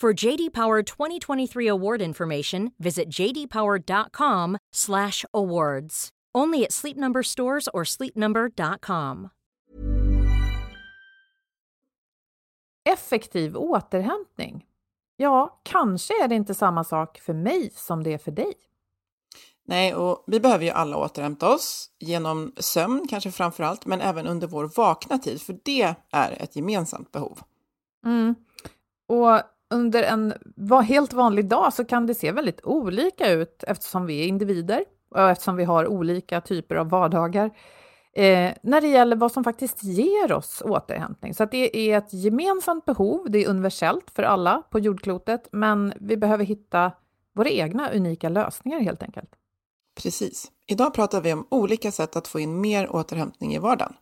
For JD Power 2023 award information, visit jdpower.com/awards. Only at Sleep Number stores or sleepnumber.com. Effektiv återhämtning. Ja, kanske är det inte samma sak för mig som det är för dig. Nej, och vi behöver ju alla återhämta oss genom sömn, kanske framför allt, men även under vår vakna tid, för det är ett gemensamt behov. Mm. Och under en helt vanlig dag så kan det se väldigt olika ut eftersom vi är individer och eftersom vi har olika typer av vardagar eh, när det gäller vad som faktiskt ger oss återhämtning. Så att det är ett gemensamt behov, det är universellt för alla på jordklotet, men vi behöver hitta våra egna unika lösningar helt enkelt. Precis. Idag pratar vi om olika sätt att få in mer återhämtning i vardagen.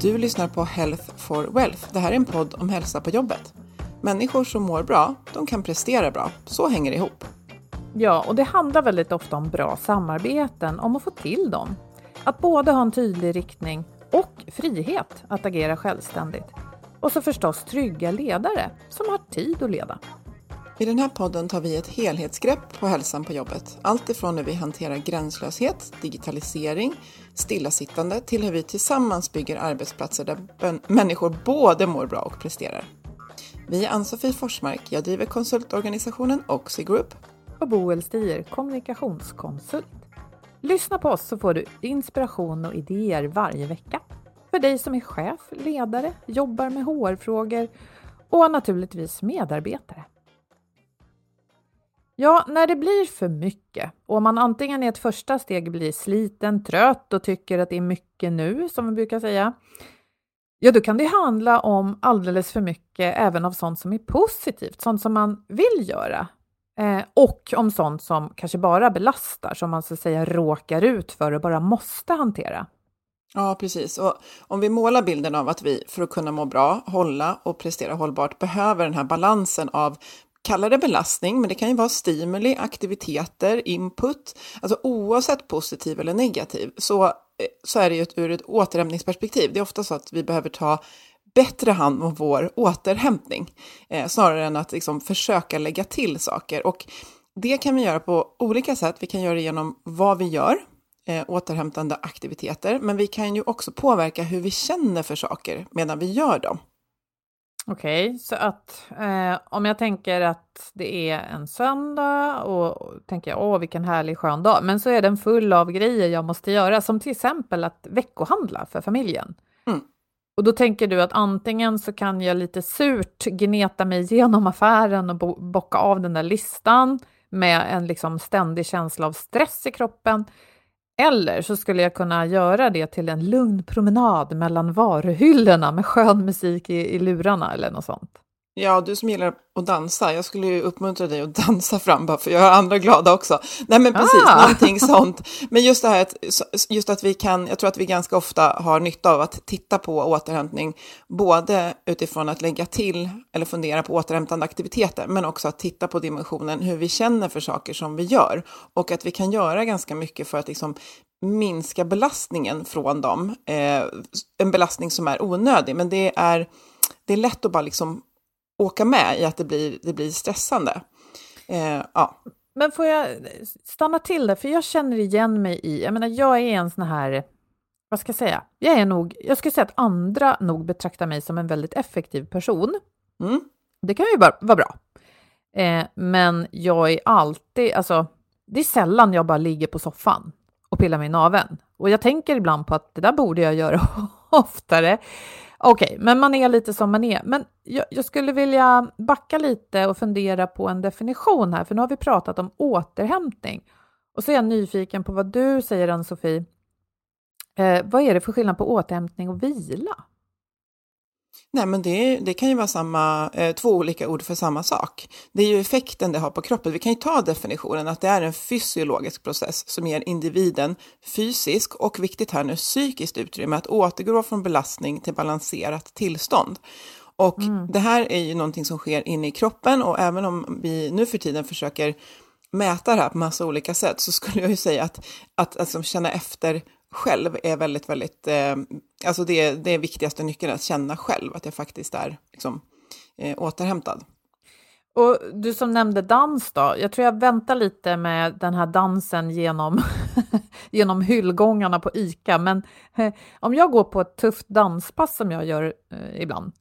Du lyssnar på Health for Wealth. Det här är en podd om hälsa på jobbet. Människor som mår bra, de kan prestera bra. Så hänger det ihop. Ja, och det handlar väldigt ofta om bra samarbeten, om att få till dem. Att både ha en tydlig riktning och frihet att agera självständigt. Och så förstås trygga ledare som har tid att leda. I den här podden tar vi ett helhetsgrepp på hälsan på jobbet. Allt ifrån hur vi hanterar gränslöshet, digitalisering, stillasittande till hur vi tillsammans bygger arbetsplatser där människor både mår bra och presterar. Vi är Ann-Sofie Forsmark, jag driver konsultorganisationen Oxy Group. Och Boel Stier, kommunikationskonsult. Lyssna på oss så får du inspiration och idéer varje vecka. För dig som är chef, ledare, jobbar med HR-frågor och naturligtvis medarbetare. Ja, när det blir för mycket och man antingen i ett första steg blir sliten, trött och tycker att det är mycket nu, som vi brukar säga, ja, då kan det handla om alldeles för mycket även av sånt som är positivt, sånt som man vill göra. Eh, och om sånt som kanske bara belastar, som man så att säga råkar ut för och bara måste hantera. Ja, precis. Och om vi målar bilden av att vi för att kunna må bra, hålla och prestera hållbart behöver den här balansen av kalla det belastning, men det kan ju vara stimuli, aktiviteter, input. Alltså oavsett positiv eller negativ så, eh, så är det ju ett, ur ett återhämtningsperspektiv. Det är ofta så att vi behöver ta bättre hand om vår återhämtning eh, snarare än att liksom, försöka lägga till saker. Och det kan vi göra på olika sätt. Vi kan göra det genom vad vi gör, eh, återhämtande aktiviteter, men vi kan ju också påverka hur vi känner för saker medan vi gör dem. Okej, okay, så att eh, om jag tänker att det är en söndag och, och tänker jag åh vilken härlig skön dag, men så är den full av grejer jag måste göra, som till exempel att veckohandla för familjen. Mm. Och då tänker du att antingen så kan jag lite surt gneta mig igenom affären och bo bocka av den där listan med en liksom ständig känsla av stress i kroppen, eller så skulle jag kunna göra det till en lugn promenad mellan varuhyllorna med skön musik i, i lurarna eller något sånt. Ja, du som gillar att dansa, jag skulle ju uppmuntra dig att dansa fram bara för att göra andra glada också. Nej men precis, ah. någonting sånt. Men just det här att, just att vi kan, jag tror att vi ganska ofta har nytta av att titta på återhämtning, både utifrån att lägga till eller fundera på återhämtande aktiviteter, men också att titta på dimensionen hur vi känner för saker som vi gör och att vi kan göra ganska mycket för att liksom minska belastningen från dem. Eh, en belastning som är onödig, men det är, det är lätt att bara liksom åka med i att det blir, det blir stressande. Eh, ja. Men får jag stanna till där, för jag känner igen mig i, jag menar jag är en sån här, vad ska jag säga, jag är nog, jag ska säga att andra nog betraktar mig som en väldigt effektiv person. Mm. Det kan ju vara, vara bra. Eh, men jag är alltid, alltså det är sällan jag bara ligger på soffan och pillar mig i naveln. Och jag tänker ibland på att det där borde jag göra oftare. Okej, okay, men man är lite som man är. Men jag, jag, skulle vilja backa lite och fundera på en definition här, för nu har vi pratat om återhämtning. Och så är jag nyfiken på vad du säger, Ann-Sofie. Eh, vad är det för skillnad på återhämtning och vila? Nej, men det, det kan ju vara samma, eh, två olika ord för samma sak. Det är ju effekten det har på kroppen. Vi kan ju ta definitionen att det är en fysiologisk process som ger individen fysisk och viktigt här nu psykiskt utrymme att återgå från belastning till balanserat tillstånd. Och mm. det här är ju någonting som sker inne i kroppen och även om vi nu för tiden försöker mäta det här på massa olika sätt så skulle jag ju säga att, att alltså, känna efter själv är väldigt, väldigt, eh, alltså det, det är viktigaste nyckeln, att känna själv att jag faktiskt är liksom, eh, återhämtad. Och du som nämnde dans då, jag tror jag väntar lite med den här dansen genom, genom hyllgångarna på ICA, men eh, om jag går på ett tufft danspass som jag gör eh, ibland,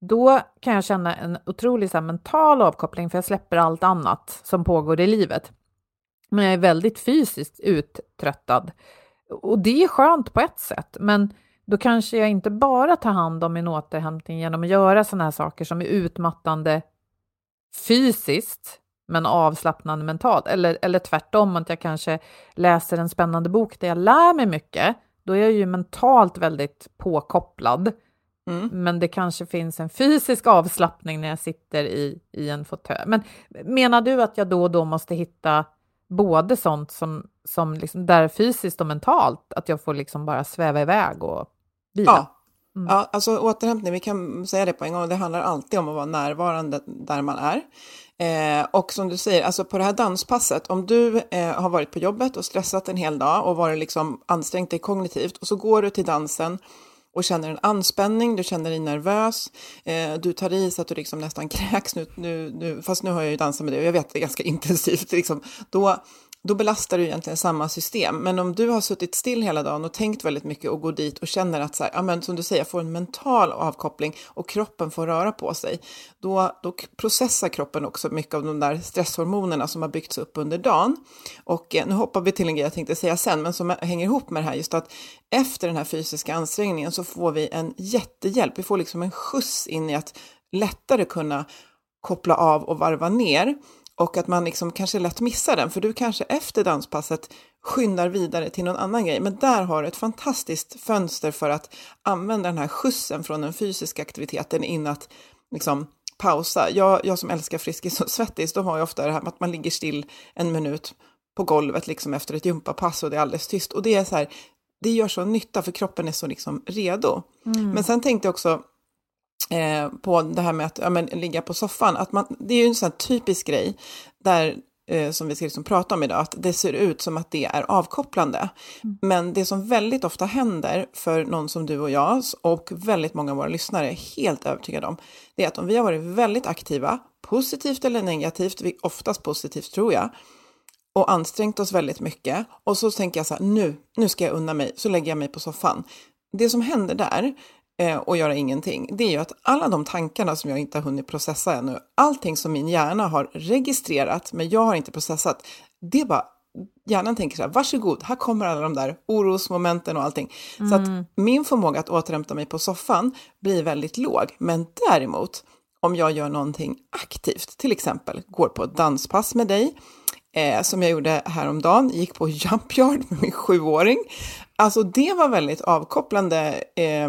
då kan jag känna en otrolig här, mental avkoppling, för jag släpper allt annat som pågår i livet. Men jag är väldigt fysiskt uttröttad. Och det är skönt på ett sätt, men då kanske jag inte bara tar hand om min återhämtning genom att göra sådana här saker som är utmattande fysiskt, men avslappnande mentalt. Eller, eller tvärtom, att jag kanske läser en spännande bok där jag lär mig mycket. Då är jag ju mentalt väldigt påkopplad. Mm. Men det kanske finns en fysisk avslappning när jag sitter i, i en fåtölj. Men menar du att jag då och då måste hitta både sånt som, som liksom, där fysiskt och mentalt, att jag får liksom bara sväva iväg och vila. Ja. Mm. ja, alltså återhämtning, vi kan säga det på en gång, det handlar alltid om att vara närvarande där man är. Eh, och som du säger, alltså på det här danspasset, om du eh, har varit på jobbet och stressat en hel dag och varit liksom ansträngt dig kognitivt och så går du till dansen och känner en anspänning, du känner dig nervös, eh, du tar i så att du liksom nästan kräks nu, nu, nu, fast nu har jag ju dansat med dig och jag vet det är ganska intensivt, liksom, då, då belastar du egentligen samma system. Men om du har suttit still hela dagen och tänkt väldigt mycket och går dit och känner att, så här, ja, men som du säger, får en mental avkoppling och kroppen får röra på sig, då, då processar kroppen också mycket av de där stresshormonerna som har byggts upp under dagen. Och eh, nu hoppar vi till en grej jag tänkte säga sen, men som hänger ihop med det här, just att efter den här fysiska ansträngningen så får vi en jättehjälp. Vi får liksom en skjuts in i att lättare kunna koppla av och varva ner och att man liksom kanske lätt missar den, för du kanske efter danspasset skyndar vidare till någon annan grej. Men där har du ett fantastiskt fönster för att använda den här skjutsen från den fysiska aktiviteten in att liksom pausa. Jag, jag som älskar Friskis och Svettis, då har jag ofta det här med att man ligger still en minut på golvet liksom efter ett gympapass och det är alldeles tyst. Och det är så här, det gör så nytta för kroppen är så liksom redo. Mm. Men sen tänkte jag också eh, på det här med att ja, men, ligga på soffan, att man, det är ju en sån typisk grej där eh, som vi ska liksom prata om idag, att det ser ut som att det är avkopplande. Mm. Men det som väldigt ofta händer för någon som du och jag och väldigt många av våra lyssnare är helt övertygade om, det är att om vi har varit väldigt aktiva, positivt eller negativt, oftast positivt tror jag, och ansträngt oss väldigt mycket och så tänker jag så här, nu, nu ska jag unna mig, så lägger jag mig på soffan. Det som händer där, och göra ingenting, det är ju att alla de tankarna som jag inte har hunnit processa ännu, allting som min hjärna har registrerat, men jag har inte processat, det är bara hjärnan tänker så här, varsågod, här kommer alla de där orosmomenten och allting. Mm. Så att mm. min förmåga att återhämta mig på soffan blir väldigt låg. Men däremot, om jag gör någonting aktivt, till exempel går på danspass med dig, eh, som jag gjorde häromdagen, gick på jump yard med min sjuåring. Alltså det var väldigt avkopplande eh, Eh,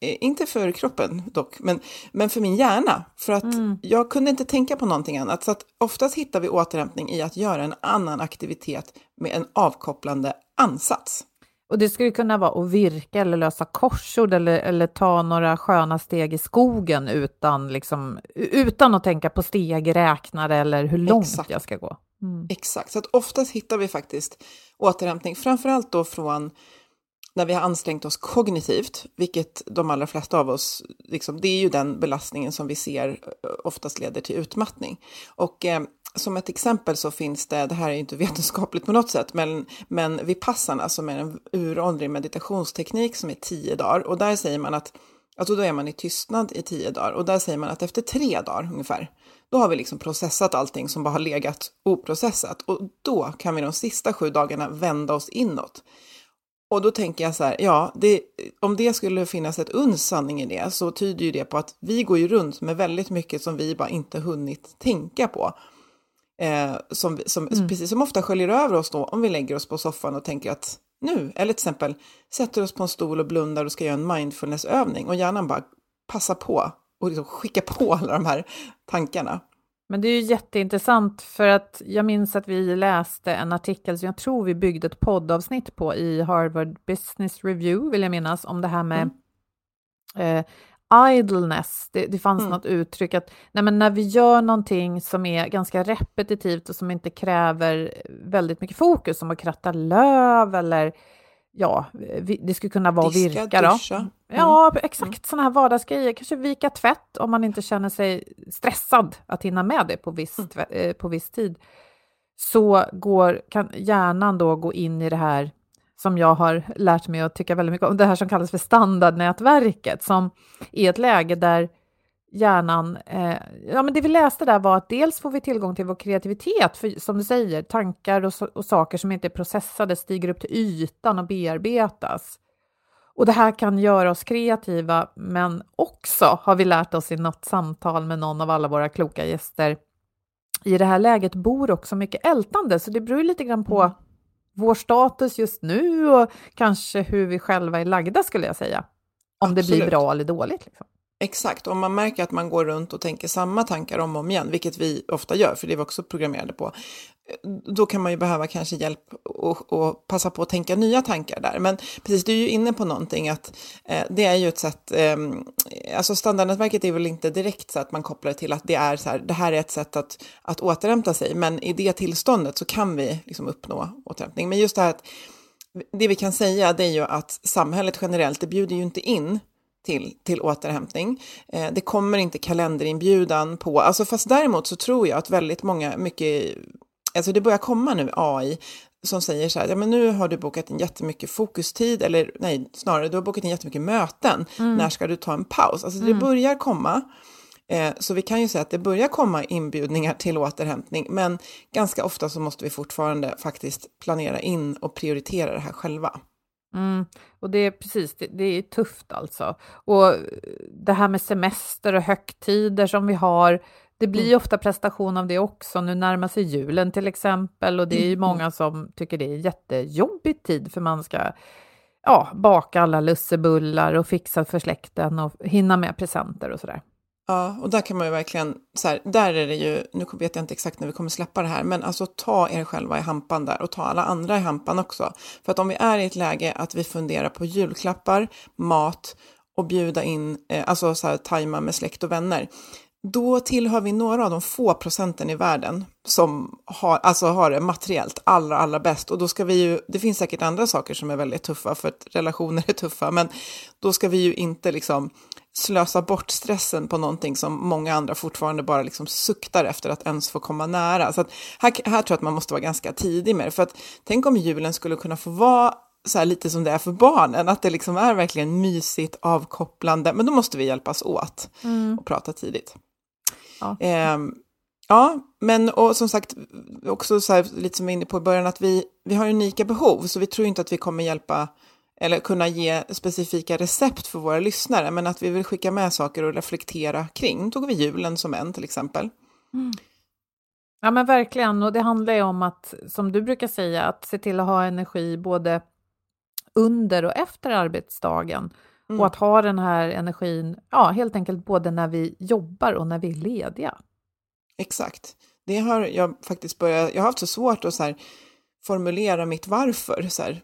inte för kroppen dock, men, men för min hjärna. För att mm. jag kunde inte tänka på någonting annat. Så att oftast hittar vi återhämtning i att göra en annan aktivitet med en avkopplande ansats. Och det skulle kunna vara att virka eller lösa korsord eller, eller ta några sköna steg i skogen utan, liksom, utan att tänka på stegräknare eller hur långt Exakt. jag ska gå. Mm. Exakt, så att oftast hittar vi faktiskt återhämtning, framförallt då från när vi har ansträngt oss kognitivt, vilket de allra flesta av oss, liksom, det är ju den belastningen som vi ser eh, oftast leder till utmattning. Och eh, som ett exempel så finns det, det här är inte vetenskapligt på något sätt, men, men Vipassana som är en uråldrig meditationsteknik som är tio dagar och där säger man att, alltså då är man i tystnad i tio dagar och där säger man att efter tre dagar ungefär, då har vi liksom processat allting som bara har legat oprocessat och då kan vi de sista sju dagarna vända oss inåt. Och då tänker jag så här, ja, det, om det skulle finnas ett uns sanning i det så tyder ju det på att vi går ju runt med väldigt mycket som vi bara inte hunnit tänka på. Eh, som, som, mm. Precis som ofta sköljer över oss då om vi lägger oss på soffan och tänker att nu, eller till exempel sätter oss på en stol och blundar och ska göra en mindfulnessövning och hjärnan bara passar på och liksom skicka på alla de här tankarna. Men det är ju jätteintressant för att jag minns att vi läste en artikel som jag tror vi byggde ett poddavsnitt på i Harvard Business Review, vill jag minnas, om det här med mm. eh, idleness. Det, det fanns mm. något uttryck att nej men när vi gör någonting som är ganska repetitivt och som inte kräver väldigt mycket fokus, som att kratta löv eller ja, det skulle kunna vara Diska, virka. Då. Duscha. Mm. Ja, exakt mm. sådana här vardagsgrejer. Kanske vika tvätt om man inte känner sig stressad att hinna med det på viss, mm. Eh, på viss tid. Så går, kan hjärnan då gå in i det här som jag har lärt mig att tycka väldigt mycket om, det här som kallas för standardnätverket, som är ett läge där hjärnan... Eh, ja, men det vi läste där var att dels får vi tillgång till vår kreativitet, för som du säger, tankar och, och saker som inte är processade stiger upp till ytan och bearbetas. Och det här kan göra oss kreativa, men också har vi lärt oss i något samtal med någon av alla våra kloka gäster, i det här läget bor också mycket ältande, så det beror lite grann på mm. vår status just nu och kanske hur vi själva är lagda skulle jag säga. Om Absolut. det blir bra eller dåligt. Liksom. Exakt, om man märker att man går runt och tänker samma tankar om och om igen, vilket vi ofta gör, för det är vi också programmerade på, då kan man ju behöva kanske hjälp och, och passa på att tänka nya tankar där. Men precis, du är ju inne på någonting att eh, det är ju ett sätt, eh, alltså standardnätverket är väl inte direkt så att man kopplar det till att det är så här, det här är ett sätt att, att återhämta sig, men i det tillståndet så kan vi liksom uppnå återhämtning. Men just det här att det vi kan säga det är ju att samhället generellt, det bjuder ju inte in till, till återhämtning. Eh, det kommer inte kalenderinbjudan på, alltså fast däremot så tror jag att väldigt många, mycket, alltså det börjar komma nu AI som säger så här, ja men nu har du bokat in jättemycket fokustid, eller nej, snarare du har bokat in jättemycket möten, mm. när ska du ta en paus? Alltså det mm. börjar komma. Eh, så vi kan ju säga att det börjar komma inbjudningar till återhämtning, men ganska ofta så måste vi fortfarande faktiskt planera in och prioritera det här själva. Mm, och det är precis, det, det, är tufft alltså. Och det här med semester och högtider som vi har, det blir mm. ofta prestation av det också. Nu närmar sig julen till exempel och det är ju mm. många som tycker det är jättejobbig tid för man ska ja, baka alla lussebullar och fixa för släkten och hinna med presenter och sådär. Ja, och där kan man ju verkligen, så här, där är det ju, nu vet jag inte exakt när vi kommer släppa det här, men alltså ta er själva i hampan där och ta alla andra i hampan också. För att om vi är i ett läge att vi funderar på julklappar, mat och bjuda in, eh, alltså så här, tajma med släkt och vänner, då tillhör vi några av de få procenten i världen som har, alltså har det materiellt allra, allra bäst. Och då ska vi ju, det finns säkert andra saker som är väldigt tuffa för att relationer är tuffa, men då ska vi ju inte liksom slösa bort stressen på någonting som många andra fortfarande bara liksom suktar efter att ens få komma nära. Så här, här tror jag att man måste vara ganska tidig med det, för att tänk om julen skulle kunna få vara så här lite som det är för barnen, att det liksom är verkligen mysigt, avkopplande, men då måste vi hjälpas åt mm. och prata tidigt. Ja. Eh, ja, men och som sagt, också så här, lite som vi var inne på i början, att vi, vi har unika behov, så vi tror inte att vi kommer hjälpa eller kunna ge specifika recept för våra lyssnare, men att vi vill skicka med saker och reflektera kring. Nu tog vi julen som en till exempel. Mm. Ja men verkligen, och det handlar ju om att, som du brukar säga, att se till att ha energi både under och efter arbetsdagen. Mm. Och att ha den här energin, ja, helt enkelt både när vi jobbar och när vi är lediga. Exakt. Det har jag faktiskt börjat, jag har haft så svårt att så här, formulera mitt varför. Så här.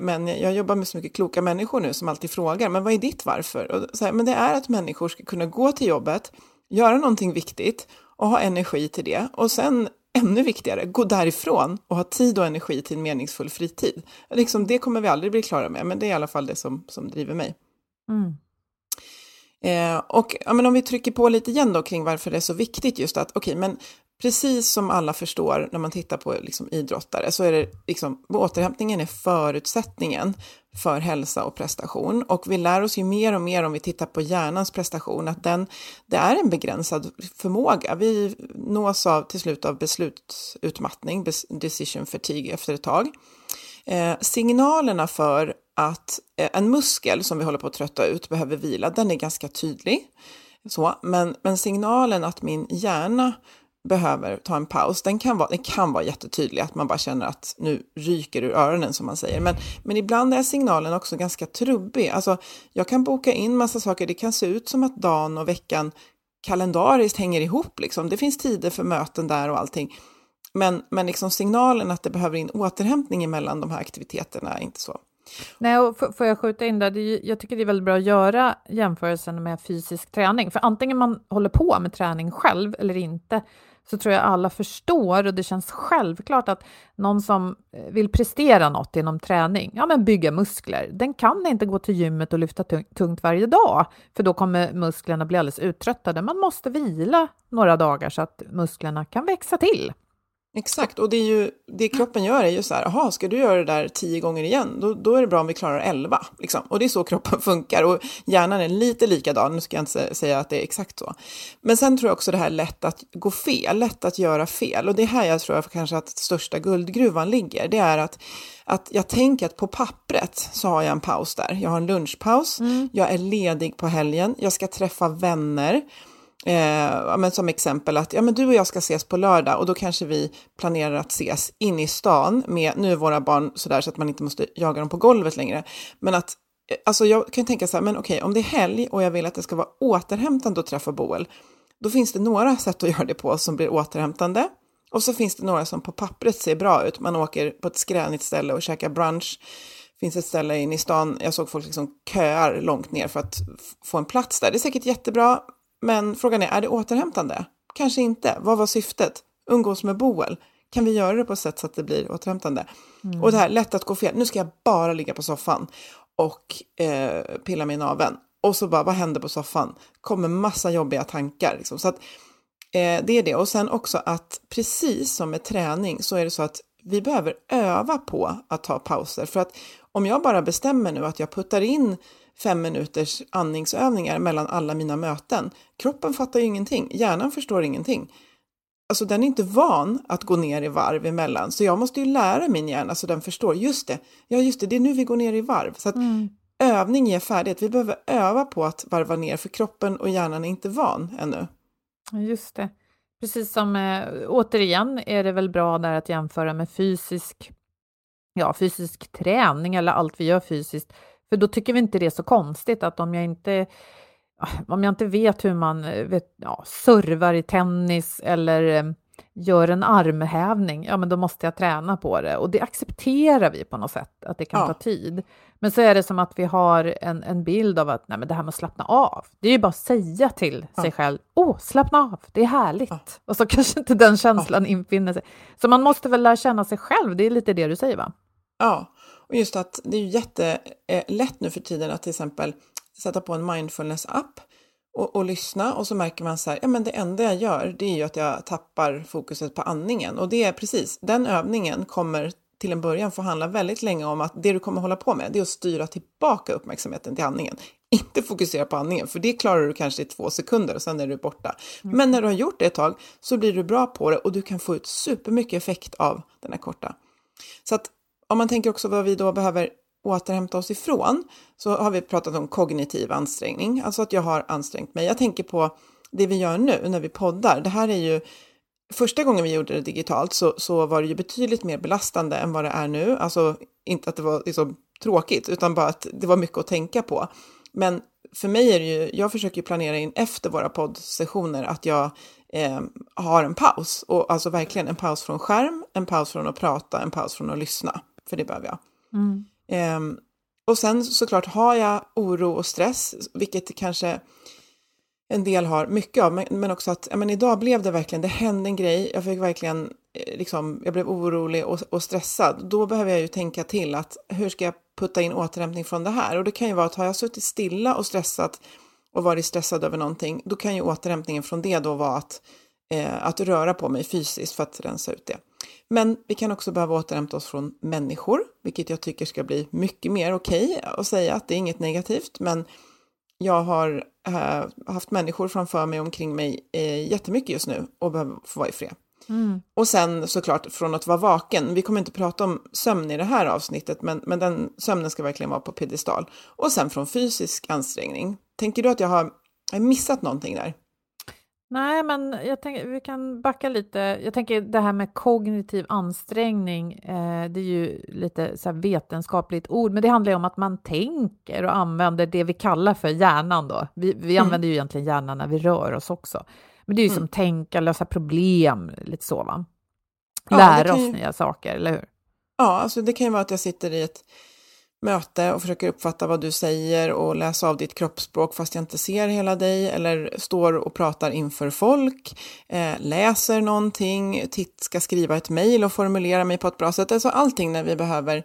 Men jag jobbar med så mycket kloka människor nu som alltid frågar, men vad är ditt varför? Och så här, men det är att människor ska kunna gå till jobbet, göra någonting viktigt och ha energi till det. Och sen, ännu viktigare, gå därifrån och ha tid och energi till en meningsfull fritid. Liksom, det kommer vi aldrig bli klara med, men det är i alla fall det som, som driver mig. Mm. Eh, och ja, men om vi trycker på lite igen då kring varför det är så viktigt just att, okej, okay, men precis som alla förstår när man tittar på liksom, idrottare så är det liksom, återhämtningen är förutsättningen för hälsa och prestation. Och vi lär oss ju mer och mer om vi tittar på hjärnans prestation att den, det är en begränsad förmåga. Vi nås av, till slut av beslutsutmattning, decision fatigue efter ett tag. Eh, signalerna för att eh, en muskel som vi håller på att trötta ut behöver vila, den är ganska tydlig. Så, men, men signalen att min hjärna behöver ta en paus, den kan vara, den kan vara jättetydlig, att man bara känner att nu ryker ur öronen som man säger. Men, men ibland är signalen också ganska trubbig. Alltså, jag kan boka in massa saker, det kan se ut som att dagen och veckan kalendariskt hänger ihop. Liksom. Det finns tider för möten där och allting. Men, men liksom signalen att det behöver in återhämtning mellan de här aktiviteterna är inte så. Nej, och får jag skjuta in där, jag tycker det är väldigt bra att göra jämförelsen med fysisk träning, för antingen man håller på med träning själv eller inte, så tror jag alla förstår och det känns självklart att någon som eh, vill prestera något inom träning, ja men bygga muskler, den kan inte gå till gymmet och lyfta tungt varje dag, för då kommer musklerna bli alldeles uttröttade. Man måste vila några dagar så att musklerna kan växa till. Exakt, och det, är ju, det kroppen gör är ju så här, jaha, ska du göra det där tio gånger igen, då, då är det bra om vi klarar elva. Liksom. Och det är så kroppen funkar och hjärnan är lite likadan, nu ska jag inte säga att det är exakt så. Men sen tror jag också det här lätt att gå fel, lätt att göra fel. Och det är här jag tror jag kanske att största guldgruvan ligger, det är att att jag tänker att på pappret så har jag en paus där. Jag har en lunchpaus, mm. jag är ledig på helgen, jag ska träffa vänner, Eh, men som exempel att ja, men du och jag ska ses på lördag och då kanske vi planerar att ses inne i stan med, nu är våra barn sådär så att man inte måste jaga dem på golvet längre, men att eh, Alltså jag kan tänka så här, men okej, om det är helg och jag vill att det ska vara återhämtande att träffa Boel, då finns det några sätt att göra det på som blir återhämtande. Och så finns det några som på pappret ser bra ut. Man åker på ett skränigt ställe och käkar brunch. Det finns ett ställe inne i stan, jag såg folk liksom köar långt ner för att få en plats där. Det är säkert jättebra, men frågan är, är det återhämtande? Kanske inte. Vad var syftet? Umgås med Boel. Kan vi göra det på ett sätt så att det blir återhämtande? Mm. Och det här, lätt att gå fel. Nu ska jag bara ligga på soffan och eh, pilla mig i naveln. Och så bara, vad händer på soffan? Kommer massa jobbiga tankar. Liksom. Så att, eh, det är det. Och sen också att precis som med träning så är det så att vi behöver öva på att ta pauser. För att om jag bara bestämmer nu att jag puttar in fem minuters andningsövningar mellan alla mina möten. Kroppen fattar ju ingenting, hjärnan förstår ingenting. Alltså den är inte van att gå ner i varv emellan, så jag måste ju lära min hjärna så den förstår, just det, ja just det, det är nu vi går ner i varv. Så att mm. övning ger färdighet, vi behöver öva på att varva ner, för kroppen och hjärnan är inte van ännu. Just det. Precis som, äh, återigen är det väl bra där att jämföra med fysisk, ja, fysisk träning eller allt vi gör fysiskt för då tycker vi inte det är så konstigt att om jag inte om jag inte vet hur man vet, ja, servar i tennis eller eh, gör en armhävning, ja men då måste jag träna på det. Och det accepterar vi på något sätt, att det kan ja. ta tid. Men så är det som att vi har en, en bild av att nej, men det här med att slappna av, det är ju bara att säga till ja. sig själv, åh, slappna av, det är härligt. Ja. Och så kanske inte den känslan infinner sig. Så man måste väl lära känna sig själv, det är lite det du säger va? Ja, och just att det är ju jättelätt nu för tiden att till exempel sätta på en mindfulness-app och, och, lyssna och så märker man så här, ja men det enda jag gör det är ju att jag tappar fokuset på andningen och det är precis, den övningen kommer till en början få handla väldigt länge om att det du kommer hålla på med det är att styra tillbaka uppmärksamheten till andningen. Inte fokusera på andningen, för det klarar du kanske i två sekunder och sen är du borta. Mm. Men när du har gjort det ett tag så blir du bra på det och du kan få ut supermycket effekt av den här korta. Så att om man tänker också vad vi då behöver återhämta oss ifrån, så har vi pratat om kognitiv ansträngning, alltså att jag har ansträngt mig. Jag tänker på det vi gör nu när vi poddar. Det här är ju Första gången vi gjorde det digitalt så, så var det ju betydligt mer belastande än vad det är nu. Alltså inte att det var liksom tråkigt, utan bara att det var mycket att tänka på. Men för mig är det ju, jag försöker ju planera in efter våra poddsessioner att jag eh, har en paus. Och alltså verkligen en paus från skärm, en paus från att prata, en paus från att lyssna. För det behöver jag. Mm. Eh, och sen såklart har jag oro och stress, vilket kanske en del har mycket av, men, men också att men idag blev det verkligen, det hände en grej, jag fick verkligen, eh, liksom, jag blev orolig och, och stressad. Då behöver jag ju tänka till att hur ska jag putta in återhämtning från det här? Och det kan ju vara att har jag suttit stilla och stressat och varit stressad över någonting, då kan ju återhämtningen från det då vara att, eh, att röra på mig fysiskt för att rensa ut det. Men vi kan också behöva återhämta oss från människor, vilket jag tycker ska bli mycket mer okej okay att säga att det är inget negativt, men jag har äh, haft människor framför mig omkring mig äh, jättemycket just nu och behöver få vara i fred. Mm. Och sen såklart från att vara vaken. Vi kommer inte prata om sömn i det här avsnittet, men, men den sömnen ska verkligen vara på piedestal. Och sen från fysisk ansträngning. Tänker du att jag har, jag har missat någonting där? Nej, men jag tänker, vi kan backa lite. Jag tänker det här med kognitiv ansträngning, eh, det är ju lite så vetenskapligt ord, men det handlar ju om att man tänker och använder det vi kallar för hjärnan då. Vi, vi mm. använder ju egentligen hjärnan när vi rör oss också. Men det är ju mm. som tänka, lösa problem, lite så va? Lära ja, oss ju... nya saker, eller hur? Ja, alltså det kan ju vara att jag sitter i ett möte och försöker uppfatta vad du säger och läsa av ditt kroppsspråk fast jag inte ser hela dig eller står och pratar inför folk, eh, läser någonting, titt, ska skriva ett mejl och formulera mig på ett bra sätt. Alltså allting när vi behöver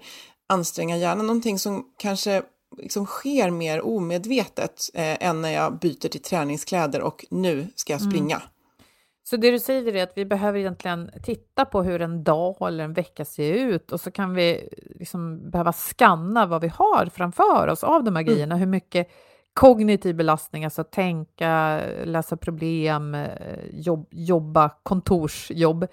anstränga hjärnan, någonting som kanske liksom sker mer omedvetet eh, än när jag byter till träningskläder och nu ska jag springa. Mm. Så det du säger är att vi behöver egentligen titta på hur en dag eller en vecka ser ut och så kan vi liksom behöva skanna vad vi har framför oss av de här mm. grejerna, hur mycket kognitiv belastning, alltså tänka, läsa problem, eh, jobb, jobba kontorsjobb.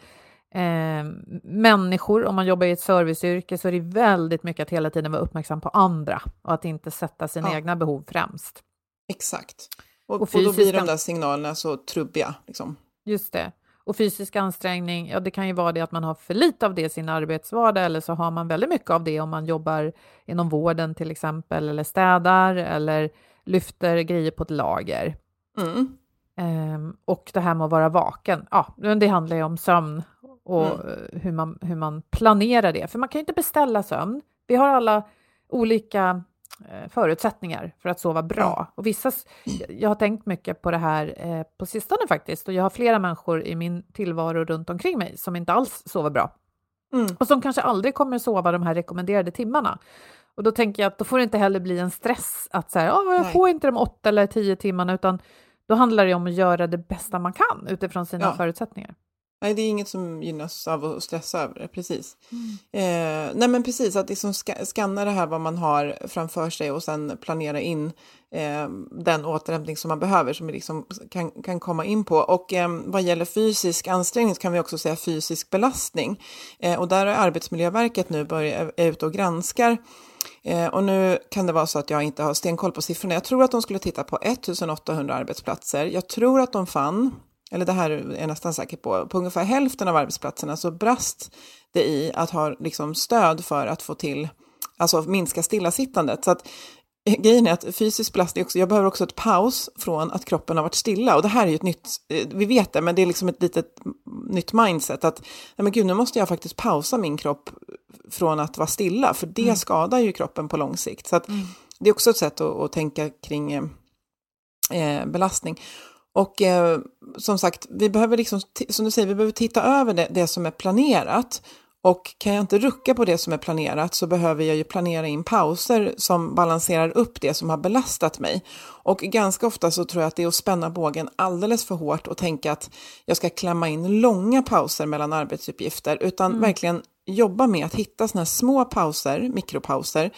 Eh, människor, om man jobbar i ett serviceyrke så är det väldigt mycket att hela tiden vara uppmärksam på andra och att inte sätta sina ja. egna behov främst. Exakt. Och, och, och då blir de där signalerna så trubbiga. Liksom. Just det. Och fysisk ansträngning, ja det kan ju vara det att man har för lite av det i sin arbetsvardag eller så har man väldigt mycket av det om man jobbar inom vården till exempel eller städar eller lyfter grejer på ett lager. Mm. Um, och det här med att vara vaken, ja, det handlar ju om sömn och mm. hur, man, hur man planerar det. För man kan ju inte beställa sömn. Vi har alla olika förutsättningar för att sova bra. Och vissa, jag har tänkt mycket på det här eh, på sistone faktiskt och jag har flera människor i min tillvaro runt omkring mig som inte alls sover bra. Mm. Och som kanske aldrig kommer sova de här rekommenderade timmarna. Och då tänker jag att då får det inte heller bli en stress att så här, oh, jag Nej. får inte de åtta eller tio timmarna, utan då handlar det om att göra det bästa man kan utifrån sina ja. förutsättningar. Nej, det är inget som gynnas av att stressa över det, precis. Mm. Eh, nej, men precis, att liksom ska, skanna det här vad man har framför sig och sen planera in eh, den återhämtning som man behöver, som vi liksom kan, kan komma in på. Och eh, vad gäller fysisk ansträngning kan vi också säga fysisk belastning. Eh, och där har Arbetsmiljöverket nu börjat, är ute och granskar eh, och nu kan det vara så att jag inte har stenkoll på siffrorna. Jag tror att de skulle titta på 1800 arbetsplatser. Jag tror att de fann eller det här är jag nästan säker på, på ungefär hälften av arbetsplatserna så brast det i att ha liksom stöd för att få till, alltså minska stillasittandet. Så att eh, grejen är att fysisk belastning också, jag behöver också ett paus från att kroppen har varit stilla. Och det här är ju ett nytt, eh, vi vet det, men det är liksom ett litet nytt mindset att, nej men gud, nu måste jag faktiskt pausa min kropp från att vara stilla, för det mm. skadar ju kroppen på lång sikt. Så att mm. det är också ett sätt att, att tänka kring eh, belastning. Och eh, som sagt, vi behöver liksom, som du säger, vi behöver titta över det, det, som är planerat. Och kan jag inte rucka på det som är planerat så behöver jag ju planera in pauser som balanserar upp det som har belastat mig. Och ganska ofta så tror jag att det är att spänna bågen alldeles för hårt och tänka att jag ska klämma in långa pauser mellan arbetsuppgifter, utan mm. verkligen jobba med att hitta sådana här små pauser, mikropauser,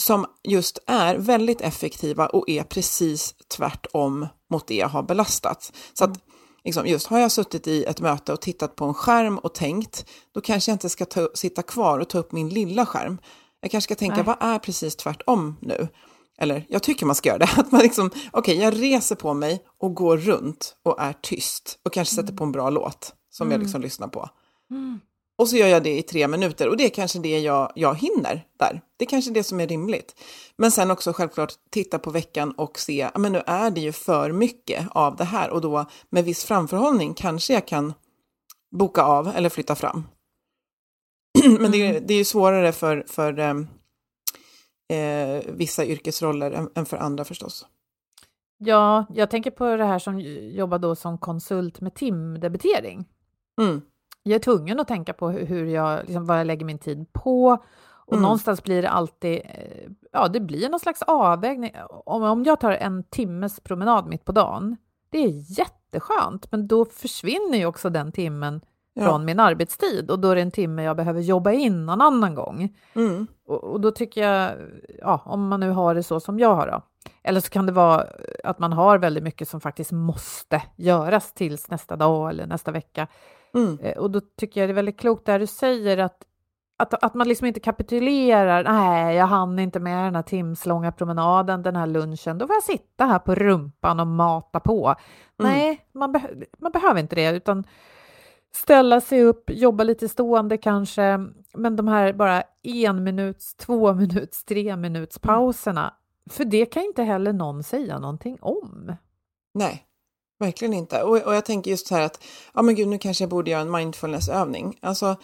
som just är väldigt effektiva och är precis tvärtom mot det jag har belastat. Så att liksom, just har jag suttit i ett möte och tittat på en skärm och tänkt, då kanske jag inte ska ta, sitta kvar och ta upp min lilla skärm. Jag kanske ska tänka, Nej. vad är precis tvärtom nu? Eller jag tycker man ska göra det, att man liksom, okej, okay, jag reser på mig och går runt och är tyst och kanske sätter på en bra låt som mm. jag liksom lyssnar på. Mm. Och så gör jag det i tre minuter och det är kanske det jag, jag hinner där. Det är kanske det som är rimligt. Men sen också självklart titta på veckan och se, men nu är det ju för mycket av det här och då med viss framförhållning kanske jag kan boka av eller flytta fram. men det, mm. det är ju svårare för, för eh, eh, vissa yrkesroller än, än för andra förstås. Ja, jag tänker på det här som jobbar då som konsult med timdebitering. Mm. Jag är tvungen att tänka på hur jag, liksom, vad jag lägger min tid på. Och mm. någonstans blir det alltid, eh, ja det blir någon slags avvägning. Om, om jag tar en timmes promenad mitt på dagen, det är jätteskönt, men då försvinner ju också den timmen ja. från min arbetstid och då är det en timme jag behöver jobba in någon annan gång. Mm. Och, och, då tycker jag, ja, om man nu har det så som jag har då, eller så kan det vara att man har väldigt mycket som faktiskt måste göras tills nästa dag eller nästa vecka. Mm. Eh, och då tycker jag det är väldigt klokt där du säger att, att, att man liksom inte kapitulerar. Nej, jag hann inte med den här timslånga promenaden, den här lunchen. Då får jag sitta här på rumpan och mata på. Mm. Nej, man, be man behöver inte det, utan ställa sig upp, jobba lite stående kanske, men de här bara en minuts, två minuts, tre minuts mm. pauserna, för det kan inte heller någon säga någonting om. Nej, verkligen inte. Och, och jag tänker just så här att, ja men gud, nu kanske jag borde göra en mindfulnessövning. Alltså,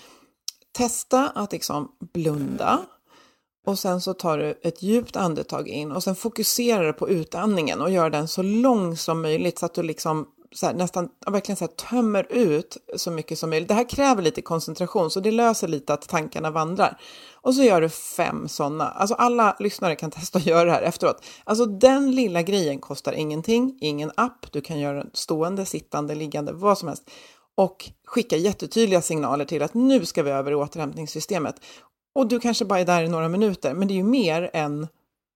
testa att liksom blunda och sen så tar du ett djupt andetag in och sen fokuserar du på utandningen och gör den så lång som möjligt så att du liksom här, nästan verkligen så här, tömmer ut så mycket som möjligt. Det här kräver lite koncentration, så det löser lite att tankarna vandrar. Och så gör du fem sådana. Alltså alla lyssnare kan testa att göra det här efteråt. Alltså den lilla grejen kostar ingenting, ingen app. Du kan göra den stående, sittande, liggande, vad som helst. Och skicka jättetydliga signaler till att nu ska vi över i återhämtningssystemet. Och du kanske bara är där i några minuter, men det är ju mer än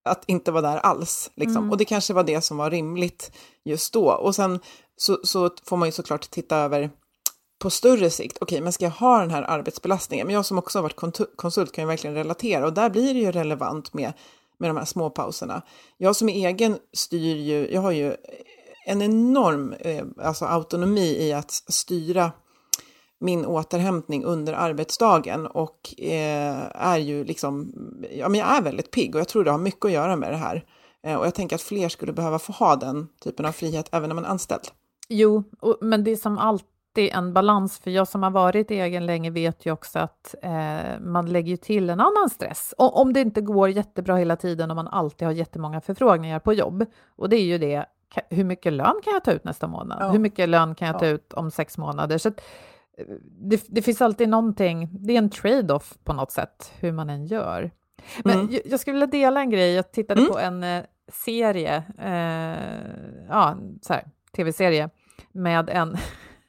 att inte vara där alls. Liksom. Mm. Och det kanske var det som var rimligt just då. Och sen så, så får man ju såklart titta över på större sikt, okej, okay, men ska jag ha den här arbetsbelastningen? Men jag som också har varit konsult kan ju verkligen relatera och där blir det ju relevant med, med de här små pauserna. Jag som är egen styr ju, jag har ju en enorm eh, alltså autonomi i att styra min återhämtning under arbetsdagen och eh, är ju liksom, ja men jag är väldigt pigg och jag tror det har mycket att göra med det här. Eh, och jag tänker att fler skulle behöva få ha den typen av frihet även när man är anställd. Jo, och, men det är som alltid en balans, för jag som har varit egen länge vet ju också att eh, man lägger till en annan stress. Och, om det inte går jättebra hela tiden och man alltid har jättemånga förfrågningar på jobb, och det är ju det, hur mycket lön kan jag ta ut nästa månad? Ja. Hur mycket lön kan jag ta ut om sex månader? Så att, eh, det, det, finns alltid någonting, det är en trade-off på något sätt, hur man än gör. Men mm. jag, jag skulle vilja dela en grej, jag tittade mm. på en eh, serie, eh, ja, så här, tv-serie, med en...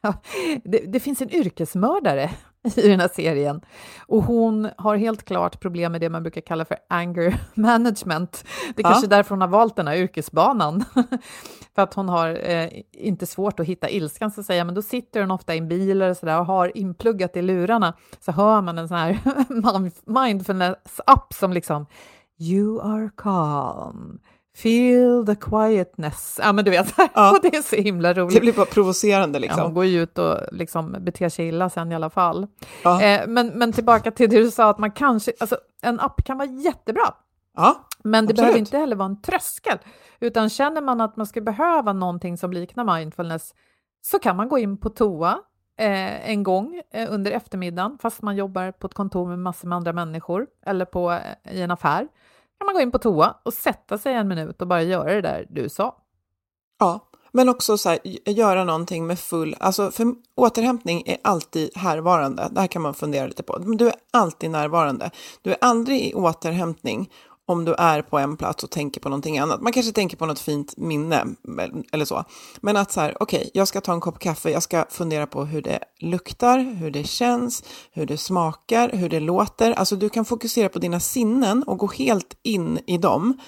det, det, finns en yrkesmördare i den här serien och hon har helt klart problem med det man brukar kalla för anger management. Det är kanske är därför hon har valt den här yrkesbanan. för att hon har eh, inte svårt att hitta ilskan, så att säga, men då sitter hon ofta i en bil eller så där, och har inpluggat i lurarna, så hör man en sån här mindfulness-app som liksom You are calm. Feel the quietness. Ja, men du vet, ja. det är så himla roligt. Det blir bara provocerande liksom. Ja, hon går ju ut och liksom beter sig illa sen i alla fall. Ja. Eh, men, men tillbaka till det du sa, att man kanske, alltså en app kan vara jättebra. Ja, men det absolut. behöver inte heller vara en tröskel, utan känner man att man ska behöva någonting som liknar mindfulness så kan man gå in på toa eh, en gång eh, under eftermiddagen, fast man jobbar på ett kontor med massor med andra människor eller på, eh, i en affär kan man gå in på toa och sätta sig en minut och bara göra det där du sa. Ja, men också så här, göra någonting med full, alltså för återhämtning är alltid härvarande. Det här kan man fundera lite på. Du är alltid närvarande. Du är aldrig i återhämtning om du är på en plats och tänker på någonting annat. Man kanske tänker på något fint minne eller så. Men att så här, okej, okay, jag ska ta en kopp kaffe, jag ska fundera på hur det luktar, hur det känns, hur det smakar, hur det låter. Alltså du kan fokusera på dina sinnen och gå helt in i dem.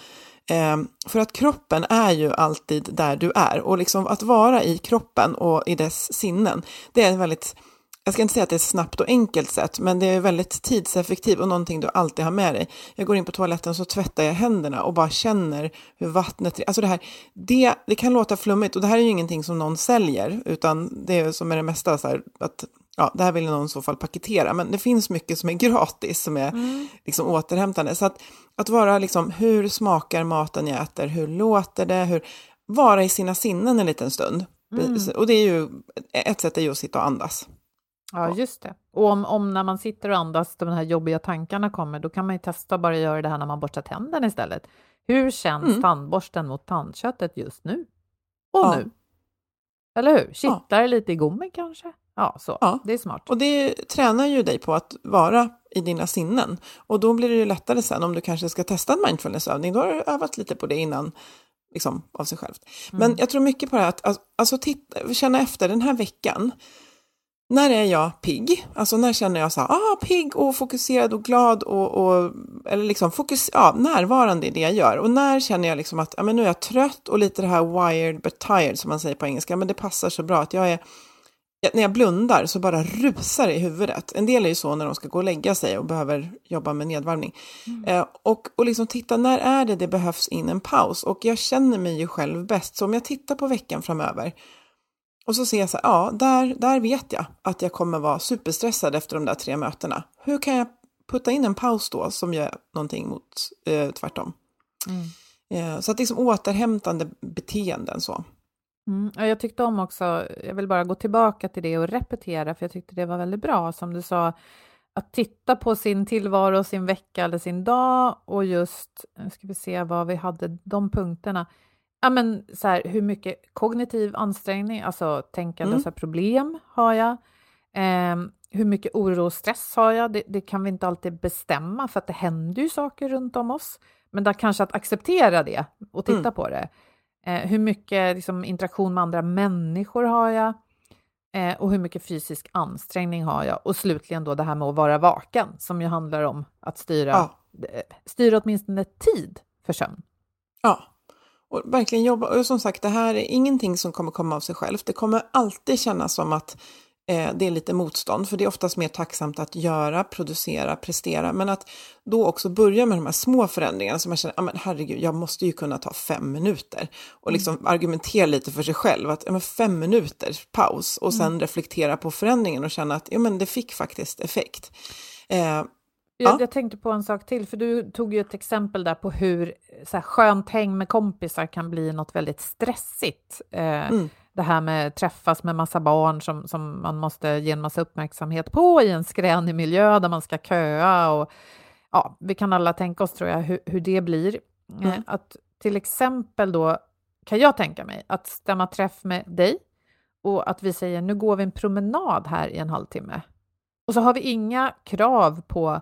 Eh, för att kroppen är ju alltid där du är och liksom att vara i kroppen och i dess sinnen, det är väldigt jag ska inte säga att det är ett snabbt och enkelt sätt, men det är väldigt tidseffektivt och någonting du alltid har med dig. Jag går in på toaletten så tvättar jag händerna och bara känner hur vattnet... Alltså det här, det, det kan låta flummigt och det här är ju ingenting som någon säljer, utan det är som med det mesta så här, att ja, det här vill någon i så fall paketera, men det finns mycket som är gratis, som är mm. liksom återhämtande. Så att, att vara liksom, hur smakar maten jag äter, hur låter det, hur, vara i sina sinnen en liten stund. Mm. Och det är ju, ett sätt är ju att sitta och andas. Ja, just det. Och om, om, när man sitter och andas, de här jobbiga tankarna kommer, då kan man ju testa att bara göra det här när man borstar tänderna istället. Hur känns mm. tandborsten mot tandköttet just nu? Och ja. nu? Eller hur? Kittlar ja. det lite i gommen kanske? Ja, så. Ja. Det är smart. Och det tränar ju dig på att vara i dina sinnen. Och då blir det ju lättare sen om du kanske ska testa en mindfulnessövning. Då har du övat lite på det innan liksom, av sig självt. Mm. Men jag tror mycket på det här att alltså, titta, känna efter den här veckan. När är jag pigg? Alltså när känner jag så här, ah, pigg och fokuserad och glad och, och eller liksom fokus, ja, närvarande i det jag gör. Och när känner jag liksom att ja, men nu är jag trött och lite det här wired but tired som man säger på engelska, men det passar så bra att jag är när jag blundar så bara rusar det i huvudet. En del är ju så när de ska gå och lägga sig och behöver jobba med nedvarvning. Mm. Eh, och, och liksom titta, när är det det behövs in en paus? Och jag känner mig ju själv bäst, så om jag tittar på veckan framöver och så ser jag så här, ja, där, där vet jag att jag kommer vara superstressad efter de där tre mötena. Hur kan jag putta in en paus då som gör någonting mot eh, tvärtom? Mm. Eh, så att det är som återhämtande beteenden så. Mm, jag tyckte om också, jag vill bara gå tillbaka till det och repetera, för jag tyckte det var väldigt bra, som du sa, att titta på sin tillvaro, sin vecka eller sin dag och just, nu ska vi se vad vi hade, de punkterna. Ja, men så här, hur mycket kognitiv ansträngning, alltså tänkande mm. så problem har jag? Eh, hur mycket oro och stress har jag? Det, det, kan vi inte alltid bestämma, för att det händer ju saker runt om oss. Men där kanske att acceptera det och titta mm. på det. Eh, hur mycket liksom, interaktion med andra människor har jag? Eh, och hur mycket fysisk ansträngning har jag? Och slutligen då det här med att vara vaken, som ju handlar om att styra, ja. Eh, styra åtminstone tid för sömn. Ja, och verkligen jobba. Och som sagt, det här är ingenting som kommer komma av sig självt. Det kommer alltid kännas som att eh, det är lite motstånd, för det är oftast mer tacksamt att göra, producera, prestera, men att då också börja med de här små förändringarna som man känner, ah, men herregud, jag måste ju kunna ta fem minuter och liksom mm. argumentera lite för sig själv, att ja, men fem minuter paus och sen mm. reflektera på förändringen och känna att ja, men det fick faktiskt effekt. Eh, jag, jag, tänkte på en sak till, för du tog ju ett exempel där på hur så här, skönt häng med kompisar kan bli något väldigt stressigt. Eh, mm det här med träffas med massa barn som, som man måste ge en massa uppmärksamhet på i en skränig miljö där man ska köa och ja, vi kan alla tänka oss tror jag hur, hur det blir. Mm. Eh, att till exempel då kan jag tänka mig att stämma träff med dig och att vi säger nu går vi en promenad här i en halvtimme. Och så har vi inga krav på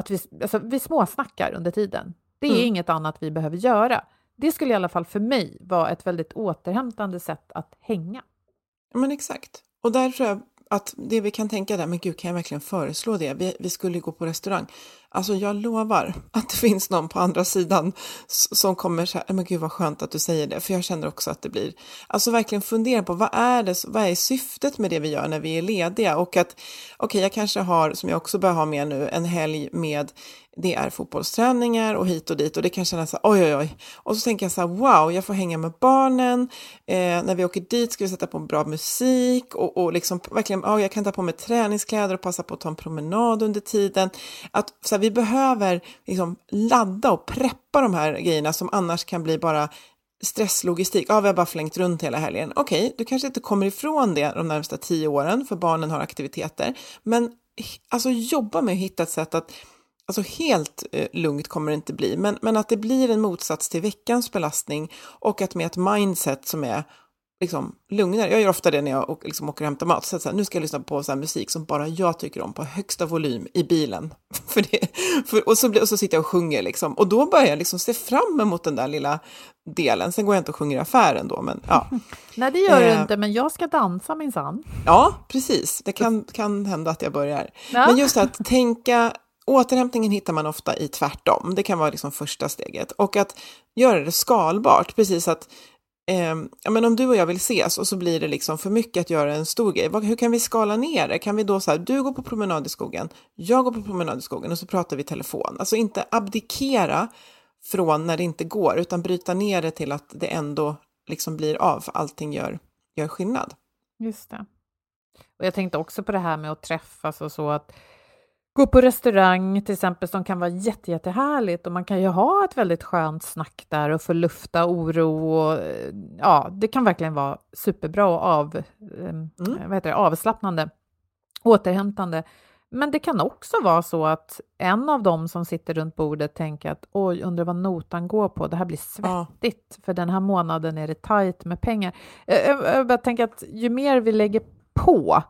att vi, alltså vi småsnackar under tiden. Det är mm. inget annat vi behöver göra. Det skulle i alla fall för mig vara ett väldigt återhämtande sätt att hänga. Men exakt. Och där tror jag att det vi kan tänka där, men gud, kan jag verkligen föreslå det? Vi, vi skulle gå på restaurang. Alltså jag lovar att det finns någon på andra sidan som kommer så här, men gud vad skönt att du säger det, för jag känner också att det blir, alltså verkligen fundera på vad är det, vad är syftet med det vi gör när vi är lediga? Och att, okej, okay, jag kanske har, som jag också bör ha med nu, en helg med det är fotbollsträningar och hit och dit. Och det kan kännas så här, oj oj oj. Och så tänker jag så här, wow, jag får hänga med barnen, eh, när vi åker dit ska vi sätta på bra musik. Och, och liksom verkligen, oh, jag kan ta på mig träningskläder och passa på att ta en promenad under tiden. Att så här, vi behöver liksom ladda och preppa de här grejerna som annars kan bli bara stresslogistik, ja vi har bara flängt runt hela helgen. Okej, okay, du kanske inte kommer ifrån det de närmsta tio åren för barnen har aktiviteter, men alltså jobba med att hitta ett sätt att Alltså helt eh, lugnt kommer det inte bli, men, men att det blir en motsats till veckans belastning och att med ett mindset som är liksom lugnare. Jag gör ofta det när jag åker, liksom åker och hämtar mat. Så att så här, nu ska jag lyssna på så musik som bara jag tycker om på högsta volym i bilen. för det, för, och, så, och så sitter jag och sjunger liksom. Och då börjar jag liksom se fram emot den där lilla delen. Sen går jag inte och sjunger i affären då, men ja. Nej, det gör eh, du inte, men jag ska dansa minsann. Ja, precis. Det kan, kan hända att jag börjar. Ja. Men just att tänka Återhämtningen hittar man ofta i tvärtom. Det kan vara liksom första steget. Och att göra det skalbart, precis att eh, ja, men om du och jag vill ses och så blir det liksom för mycket att göra en stor grej. Hur kan vi skala ner det? Kan vi då så du går på promenad i skogen, jag går på promenad i skogen och så pratar vi telefon. Alltså inte abdikera från när det inte går, utan bryta ner det till att det ändå liksom blir av, för allting gör, gör skillnad. Just det. Och jag tänkte också på det här med att träffas och så att gå på restaurang till exempel som kan vara jätte, jättehärligt och man kan ju ha ett väldigt skönt snack där och få lufta oro och ja, det kan verkligen vara superbra och av, mm. vad heter det, avslappnande, återhämtande. Men det kan också vara så att en av dem som sitter runt bordet tänker att oj, undrar vad notan går på, det här blir svettigt, ja. för den här månaden är det tajt med pengar. Jag, jag, jag tänker att ju mer vi lägger på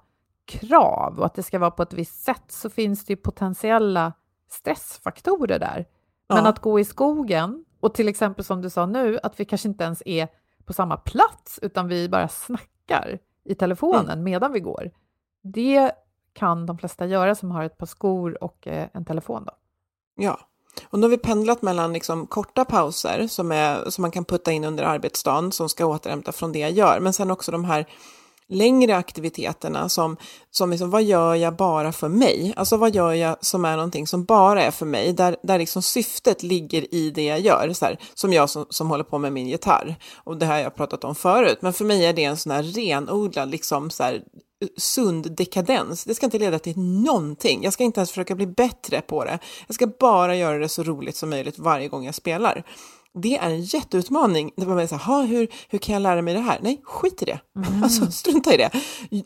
krav och att det ska vara på ett visst sätt så finns det ju potentiella stressfaktorer där. Men ja. att gå i skogen och till exempel som du sa nu, att vi kanske inte ens är på samma plats utan vi bara snackar i telefonen mm. medan vi går. Det kan de flesta göra som har ett par skor och eh, en telefon. Då. Ja, och nu har vi pendlat mellan liksom korta pauser som, är, som man kan putta in under arbetsdagen som ska återhämta från det jag gör, men sen också de här längre aktiviteterna som, som liksom, vad gör jag bara för mig? Alltså vad gör jag som är någonting som bara är för mig, där, där liksom syftet ligger i det jag gör, så här, som jag som, som håller på med min gitarr. Och det här har jag pratat om förut, men för mig är det en sån här renodlad, liksom så här, sund dekadens. Det ska inte leda till någonting. Jag ska inte ens försöka bli bättre på det. Jag ska bara göra det så roligt som möjligt varje gång jag spelar det är en jätteutmaning. Det var så här, hur, hur kan jag lära mig det här? Nej, skit i det. Mm. Alltså, strunta i det.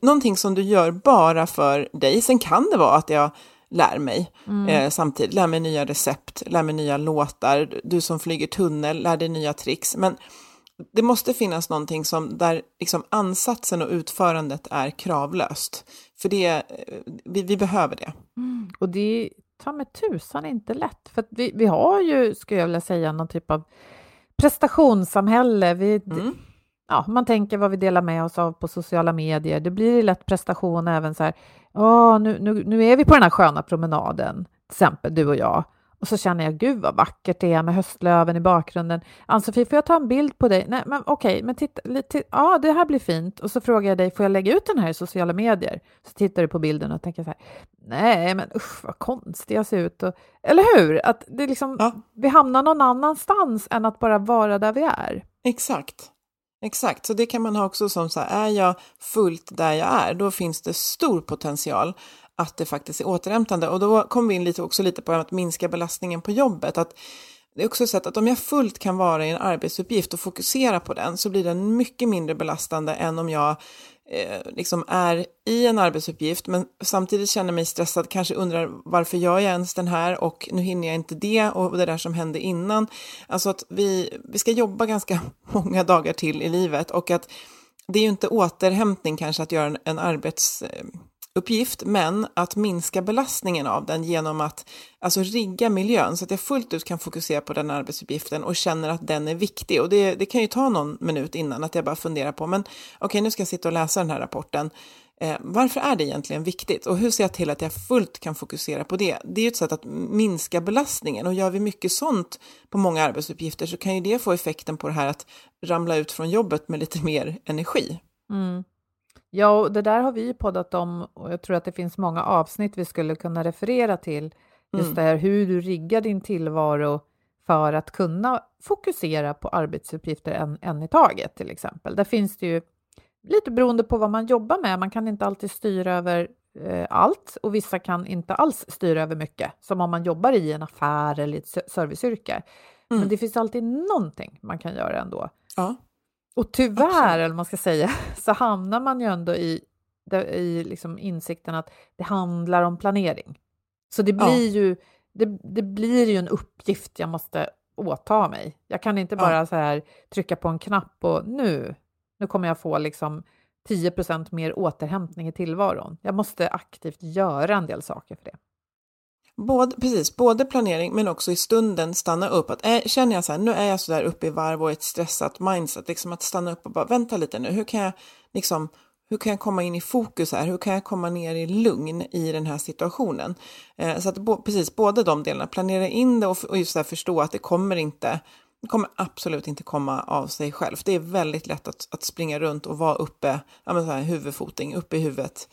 Någonting som du gör bara för dig. Sen kan det vara att jag lär mig mm. eh, samtidigt. Lär mig nya recept, lär mig nya låtar. Du som flyger tunnel, lär dig nya tricks. Men det måste finnas någonting som där liksom ansatsen och utförandet är kravlöst. För det, eh, vi, vi behöver det. Mm. Och det ta med tusan inte lätt. För vi, vi har ju, skulle jag vilja säga, någon typ av prestationssamhälle. Vi, mm. ja, man tänker vad vi delar med oss av på sociala medier. Det blir lätt prestation även så här, oh, nu, nu, nu är vi på den här sköna promenaden, till exempel du och jag. Och så känner jag, gud vad vackert det är med höstlöven i bakgrunden. Ann-Sofie, får jag ta en bild på dig? Nej, men okej, men titta, lite, ja, det här blir fint. Och så frågar jag dig, får jag lägga ut den här i sociala medier? Så tittar du på bilden och tänker så här, nej, men usch, vad konstig jag ser ut. Och, eller hur? Att det liksom, ja. vi hamnar någon annanstans än att bara vara där vi är. Exakt. Exakt, så det kan man ha också som så här, är jag fullt där jag är, då finns det stor potential att det faktiskt är återhämtande. Och då kommer vi in lite, också lite på att minska belastningen på jobbet. Att det är också så att om jag fullt kan vara i en arbetsuppgift och fokusera på den så blir den mycket mindre belastande än om jag eh, liksom är i en arbetsuppgift men samtidigt känner mig stressad, kanske undrar varför gör jag ens den här och nu hinner jag inte det och det där som hände innan. Alltså att vi, vi ska jobba ganska många dagar till i livet och att det är ju inte återhämtning kanske att göra en, en arbets eh, uppgift, men att minska belastningen av den genom att alltså rigga miljön så att jag fullt ut kan fokusera på den arbetsuppgiften och känner att den är viktig. Och det, det kan ju ta någon minut innan att jag bara funderar på, men okej, okay, nu ska jag sitta och läsa den här rapporten. Eh, varför är det egentligen viktigt och hur ser jag till att jag fullt kan fokusera på det? Det är ju ett sätt att minska belastningen och gör vi mycket sånt på många arbetsuppgifter så kan ju det få effekten på det här att ramla ut från jobbet med lite mer energi. Mm. Ja, och det där har vi poddat om och jag tror att det finns många avsnitt vi skulle kunna referera till. Just mm. det här hur du riggar din tillvaro för att kunna fokusera på arbetsuppgifter en, en i taget till exempel. Där finns det ju lite beroende på vad man jobbar med. Man kan inte alltid styra över eh, allt och vissa kan inte alls styra över mycket, som om man jobbar i en affär eller ett serviceyrke. Mm. Men det finns alltid någonting man kan göra ändå. Ja. Och tyvärr, Absolut. eller man ska säga, så hamnar man ju ändå i, i liksom insikten att det handlar om planering. Så det blir, ja. ju, det, det, blir ju en uppgift jag måste åta mig. Jag kan inte bara ja. så här trycka på en knapp och nu, nu kommer jag få liksom 10% mer återhämtning i tillvaron. Jag måste aktivt göra en del saker för det. Både, precis, både planering men också i stunden stanna upp. Att, äh, känner jag så här, nu är jag så där uppe i varv och ett stressat mindset, liksom att stanna upp och bara vänta lite nu, hur kan jag liksom hur kan jag komma in i fokus här? Hur kan jag komma ner i lugn i den här situationen? Eh, så att bo, precis båda de delarna, planera in det och, och just där förstå att det kommer inte, det kommer absolut inte komma av sig själv. Det är väldigt lätt att, att springa runt och vara uppe, ja men så här, huvudfoting, uppe i huvudet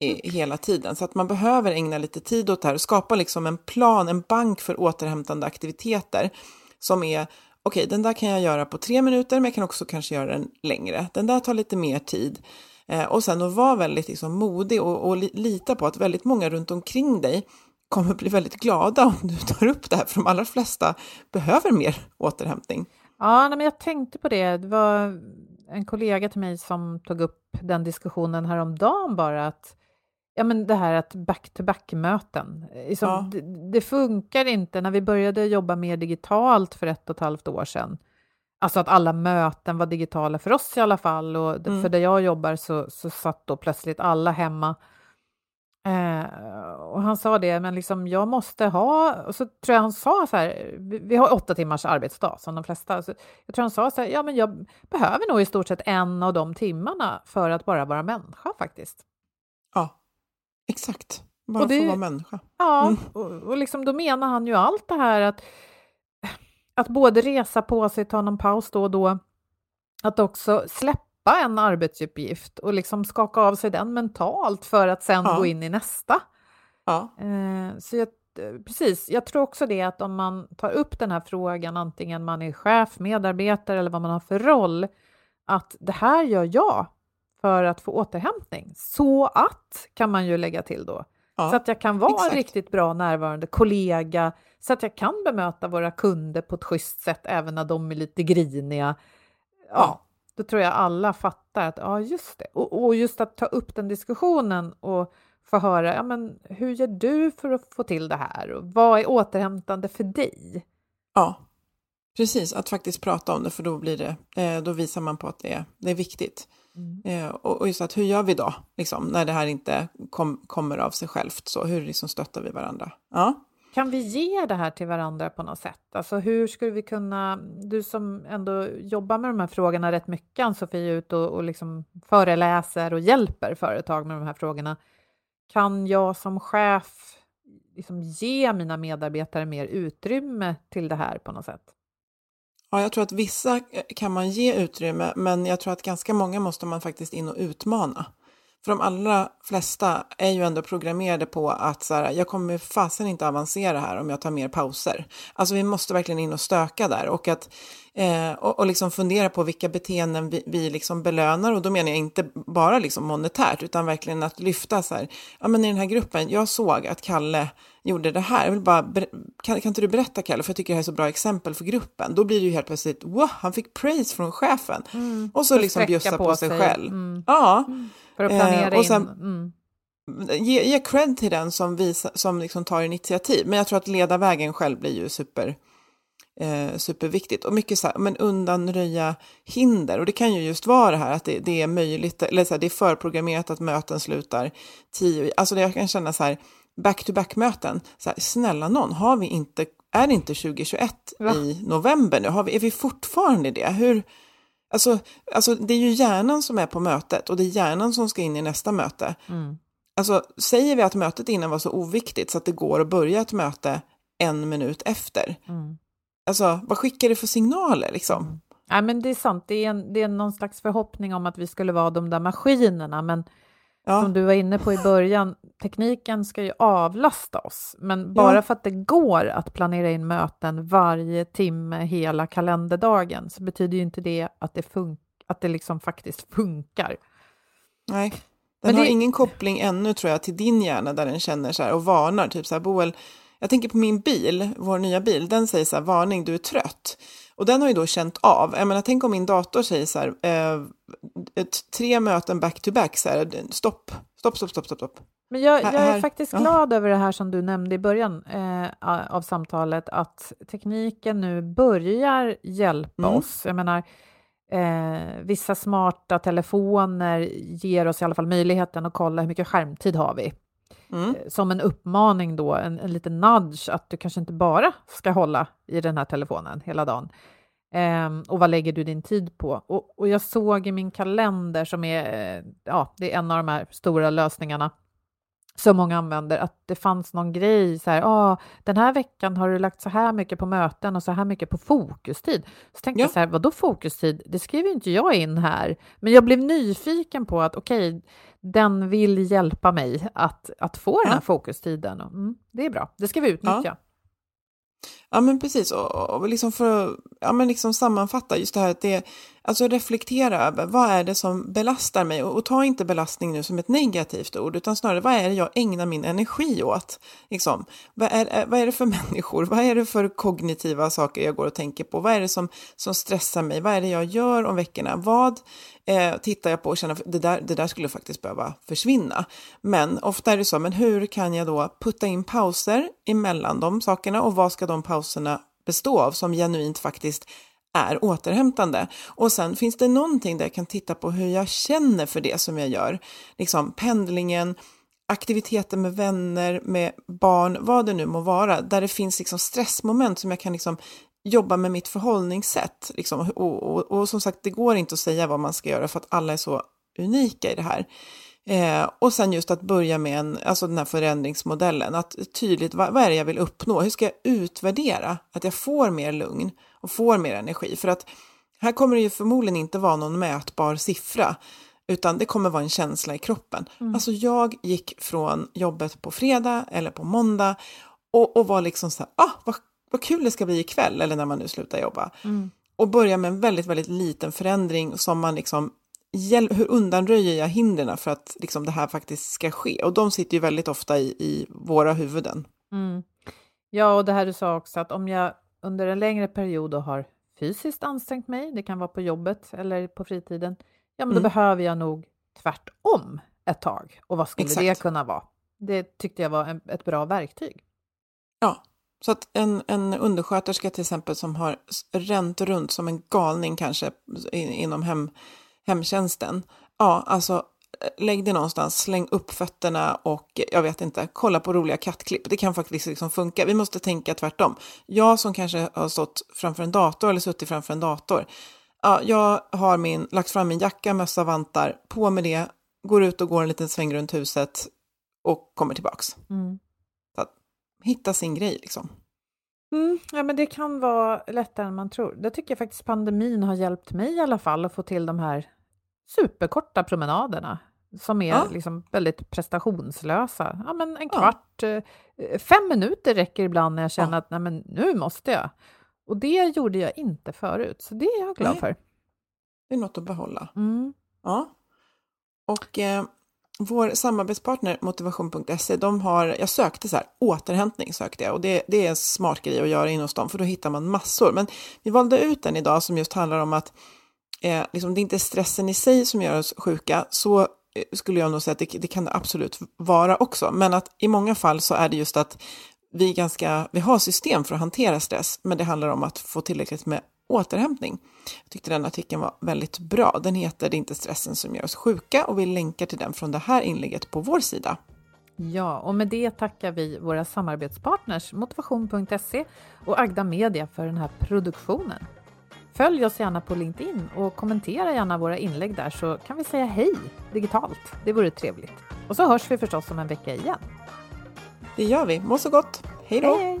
hela tiden. Så att man behöver ägna lite tid åt det här och skapa liksom en plan, en bank för återhämtande aktiviteter som är okej, okay, den där kan jag göra på tre minuter, men jag kan också kanske göra den längre. Den där tar lite mer tid. Eh, och sen att vara väldigt liksom, modig och, och lita på att väldigt många runt omkring dig kommer bli väldigt glada om du tar upp det här, för de allra flesta behöver mer återhämtning. Ja, men jag tänkte på det. Det var en kollega till mig som tog upp den diskussionen häromdagen bara, att ja, men det här att back-to-back-möten. Liksom, ja. det, det, funkar inte när vi började jobba mer digitalt för ett och ett halvt år sedan. Alltså att alla möten var digitala för oss i alla fall och mm. för där jag jobbar så, så satt då plötsligt alla hemma. Eh, och han sa det, men liksom jag måste ha, och så tror jag han sa så här, vi, vi har åtta timmars arbetsdag som de flesta, så jag tror han sa så här, ja men jag behöver nog i stort sett en av de timmarna för att bara vara människa faktiskt. Ja, exakt. Bara det, få vara människa. Ja, mm. och, och liksom, då menar han ju allt det här att att både resa på sig, ta någon paus då och då, att också släppa en arbetsuppgift och liksom skaka av sig den mentalt för att sen ja. gå in i nästa. Ja. Eh, så jag, precis, jag tror också det att om man tar upp den här frågan, antingen man är chef, medarbetare eller vad man har för roll, att det här gör jag för att få återhämtning. Så att, kan man ju lägga till då. Ja, så att jag kan vara exakt. en riktigt bra närvarande kollega, så att jag kan bemöta våra kunder på ett schysst sätt även när de är lite griniga. Ja, ja. då tror jag alla fattar att ja, just det. Och, och, just att ta upp den diskussionen och få höra, ja men hur gör du för att få till det här? Och vad är återhämtande för dig? Ja, precis, att faktiskt prata om det för då blir det, eh, då visar man på att det är, det är viktigt. Mm. Eh, och, just att hur gör vi då, liksom, när det här inte kom, kommer av sig självt? Så hur liksom stöttar vi varandra? Ja. Kan vi ge det här till varandra på något sätt? Alltså hur skulle vi kunna, du som ändå jobbar med de här frågorna rätt mycket, Ann-Sofie, ut och, och liksom föreläser och hjälper företag med de här frågorna. Kan jag som chef liksom ge mina medarbetare mer utrymme till det här på något sätt? Ja, jag tror att vissa eh, kan man ge utrymme, men jag tror att ganska många måste man faktiskt in och utmana. För de allra flesta är ju ändå programmerade på att så här, jag kommer fasen inte avancera här om jag tar mer pauser. Alltså vi måste verkligen in och stöka där och att eh, och, och liksom fundera på vilka beteenden vi, vi liksom belönar och då menar jag inte bara liksom monetärt utan verkligen att lyfta så här, ja men i den här gruppen, jag såg att Kalle gjorde det här. Jag vill bara, kan, kan inte du berätta Kalle, för jag tycker det här är så bra exempel för gruppen. Då blir det ju helt plötsligt, wow, han fick praise från chefen. Mm. Och så liksom bjussa på, på sig, sig själv. Mm. Ja. Mm. För att planera eh, och sen, in. Mm. Ge, ge cred till den som, visa, som liksom tar initiativ. Men jag tror att leda vägen själv blir ju super, eh, superviktigt. Och mycket så här, men undanröja hinder. Och det kan ju just vara det här att det, det är möjligt, eller så här, det är förprogrammerat att möten slutar tio. Alltså jag kan känna så här, back-to-back-möten, så här, snälla någon, har vi inte, är det inte 2021 Va? i november nu? Har vi, är vi fortfarande det? Hur, Alltså, alltså det är ju hjärnan som är på mötet och det är hjärnan som ska in i nästa möte. Mm. Alltså säger vi att mötet innan var så oviktigt så att det går att börja ett möte en minut efter. Mm. Alltså vad skickar det för signaler liksom? Mm. Ja, men det är sant, det är, en, det är någon slags förhoppning om att vi skulle vara de där maskinerna, men Ja. Som du var inne på i början, tekniken ska ju avlasta oss, men bara ja. för att det går att planera in möten varje timme hela kalenderdagen så betyder ju inte det att det, fun- att det liksom faktiskt funkar. Nej, den men har det... ingen koppling ännu tror jag till din hjärna där den känner så här och varnar, typ så här Boel, jag tänker på min bil, vår nya bil, den säger så här varning, du är trött. Och den har ju då känt av, jag menar tänk om min dator säger så här, eh, ett, tre möten back to back, så här, stopp, stopp, stopp, stopp, stopp. stopp. Men jag, jag är faktiskt ja. glad över det här som du nämnde i början eh, av samtalet, att tekniken nu börjar hjälpa mm. oss. Jag menar, eh, vissa smarta telefoner ger oss i alla fall möjligheten att kolla hur mycket skärmtid har vi. Mm. Eh, som en uppmaning då, en, en liten nudge att du kanske inte bara ska hålla i den här telefonen hela dagen. Um, och vad lägger du din tid på? Och, och, jag såg i min kalender, som är, eh, ja, det är en av de här stora lösningarna som många använder, att det fanns någon grej så här, ah, den här veckan har du lagt så här mycket på möten och så här mycket på fokustid. Så tänkte ja. jag så här, vadå fokustid? Det skriver inte jag in här. Men jag blev nyfiken på att okej, okay, den vill hjälpa mig att, att få den här fokustiden. Mm, det är bra, det ska vi utnyttja. Ja. Ja, men precis. Och, och liksom för att ja, men liksom sammanfatta just det här att det Alltså reflektera över vad är det som belastar mig och, och, ta inte belastning nu som ett negativt ord utan snarare vad är det jag ägnar min energi åt? Liksom, vad, är, eh, vad är det för människor? Vad är det för kognitiva saker jag går och tänker på? Vad är det som, som stressar mig? Vad är det jag gör om veckorna? Vad eh, tittar jag på och känner det där, det där skulle faktiskt behöva försvinna? Men ofta är det så, men hur kan jag då putta in pauser emellan de sakerna och vad ska de pauserna bestå av som genuint faktiskt är återhämtande. Och sen finns det någonting där jag kan titta på hur jag känner för det som jag gör. Liksom pendlingen, aktiviteter med vänner, med barn, vad det nu må vara, där det finns liksom stressmoment som jag kan liksom jobba med mitt förhållningssätt. Liksom. Och, och, och, som sagt, det går inte att säga vad man ska göra för att alla är så unika i det här. Eh, och sen just att börja med en, alltså den här förändringsmodellen, att tydligt vad, vad är det jag vill uppnå? Hur ska jag utvärdera att jag får mer lugn och får mer energi? För att här kommer det ju förmodligen inte vara någon mätbar siffra, utan det kommer vara en känsla i kroppen. Mm. Alltså jag gick från jobbet på fredag eller på måndag och, och var liksom så här, ah, vad, vad kul det ska bli ikväll, eller när man nu slutar jobba. Mm. Och börja med en väldigt, väldigt liten förändring som man liksom hur undanröjer jag hindren för att liksom, det här faktiskt ska ske? Och de sitter ju väldigt ofta i, i våra huvuden. Mm. Ja, och det här du sa också att om jag under en längre period har fysiskt ansträngt mig, det kan vara på jobbet eller på fritiden, ja men då mm. behöver jag nog tvärtom ett tag. Och vad skulle Exakt. det kunna vara? Det tyckte jag var en, ett bra verktyg. Ja, så att en, en undersköterska till exempel som har ränt runt som en galning kanske inom hem, hemtjänsten, ja alltså lägg dig någonstans, släng upp fötterna och jag vet inte, kolla på roliga kattklipp. Det kan faktiskt liksom funka. Vi måste tänka tvärtom. Jag som kanske har stått framför en dator eller suttit framför en dator. Ja, jag har min, lagt fram min jacka, mössa, vantar, på med det, går ut och går en liten sväng runt huset och kommer tillbaks. Mm. Så att, hitta sin grej liksom. Mm, ja, men det kan vara lättare än man tror. Det tycker jag faktiskt pandemin har hjälpt mig i alla fall att få till de här superkorta promenaderna som är ja. liksom väldigt prestationslösa. Ja, men en kvart, ja. Eh, fem minuter räcker ibland när jag känner ja. att nej, men nu måste jag. Och det gjorde jag inte förut, så det är jag glad nej. för. Det är något att behålla. Mm. Ja. Och eh, vår samarbetspartner motivation.se, de har, jag sökte så här, återhämtning sökte jag och det, det är en smart grej att göra in hos dem för då hittar man massor. Men vi valde ut den idag som just handlar om att eh, liksom, det är inte stressen i sig som gör oss sjuka, så eh, skulle jag nog säga att det, det kan det absolut vara också. Men att i många fall så är det just att vi, ganska, vi har system för att hantera stress, men det handlar om att få tillräckligt med återhämtning. Jag tyckte den artikeln var väldigt bra. Den heter Det är inte stressen som gör oss sjuka och vi länkar till den från det här inlägget på vår sida. Ja, och med det tackar vi våra samarbetspartners Motivation.se och Agda Media för den här produktionen. Följ oss gärna på LinkedIn och kommentera gärna våra inlägg där så kan vi säga hej digitalt. Det vore trevligt. Och så hörs vi förstås om en vecka igen. Det gör vi. Må så gott. Hej då! Hej, hej.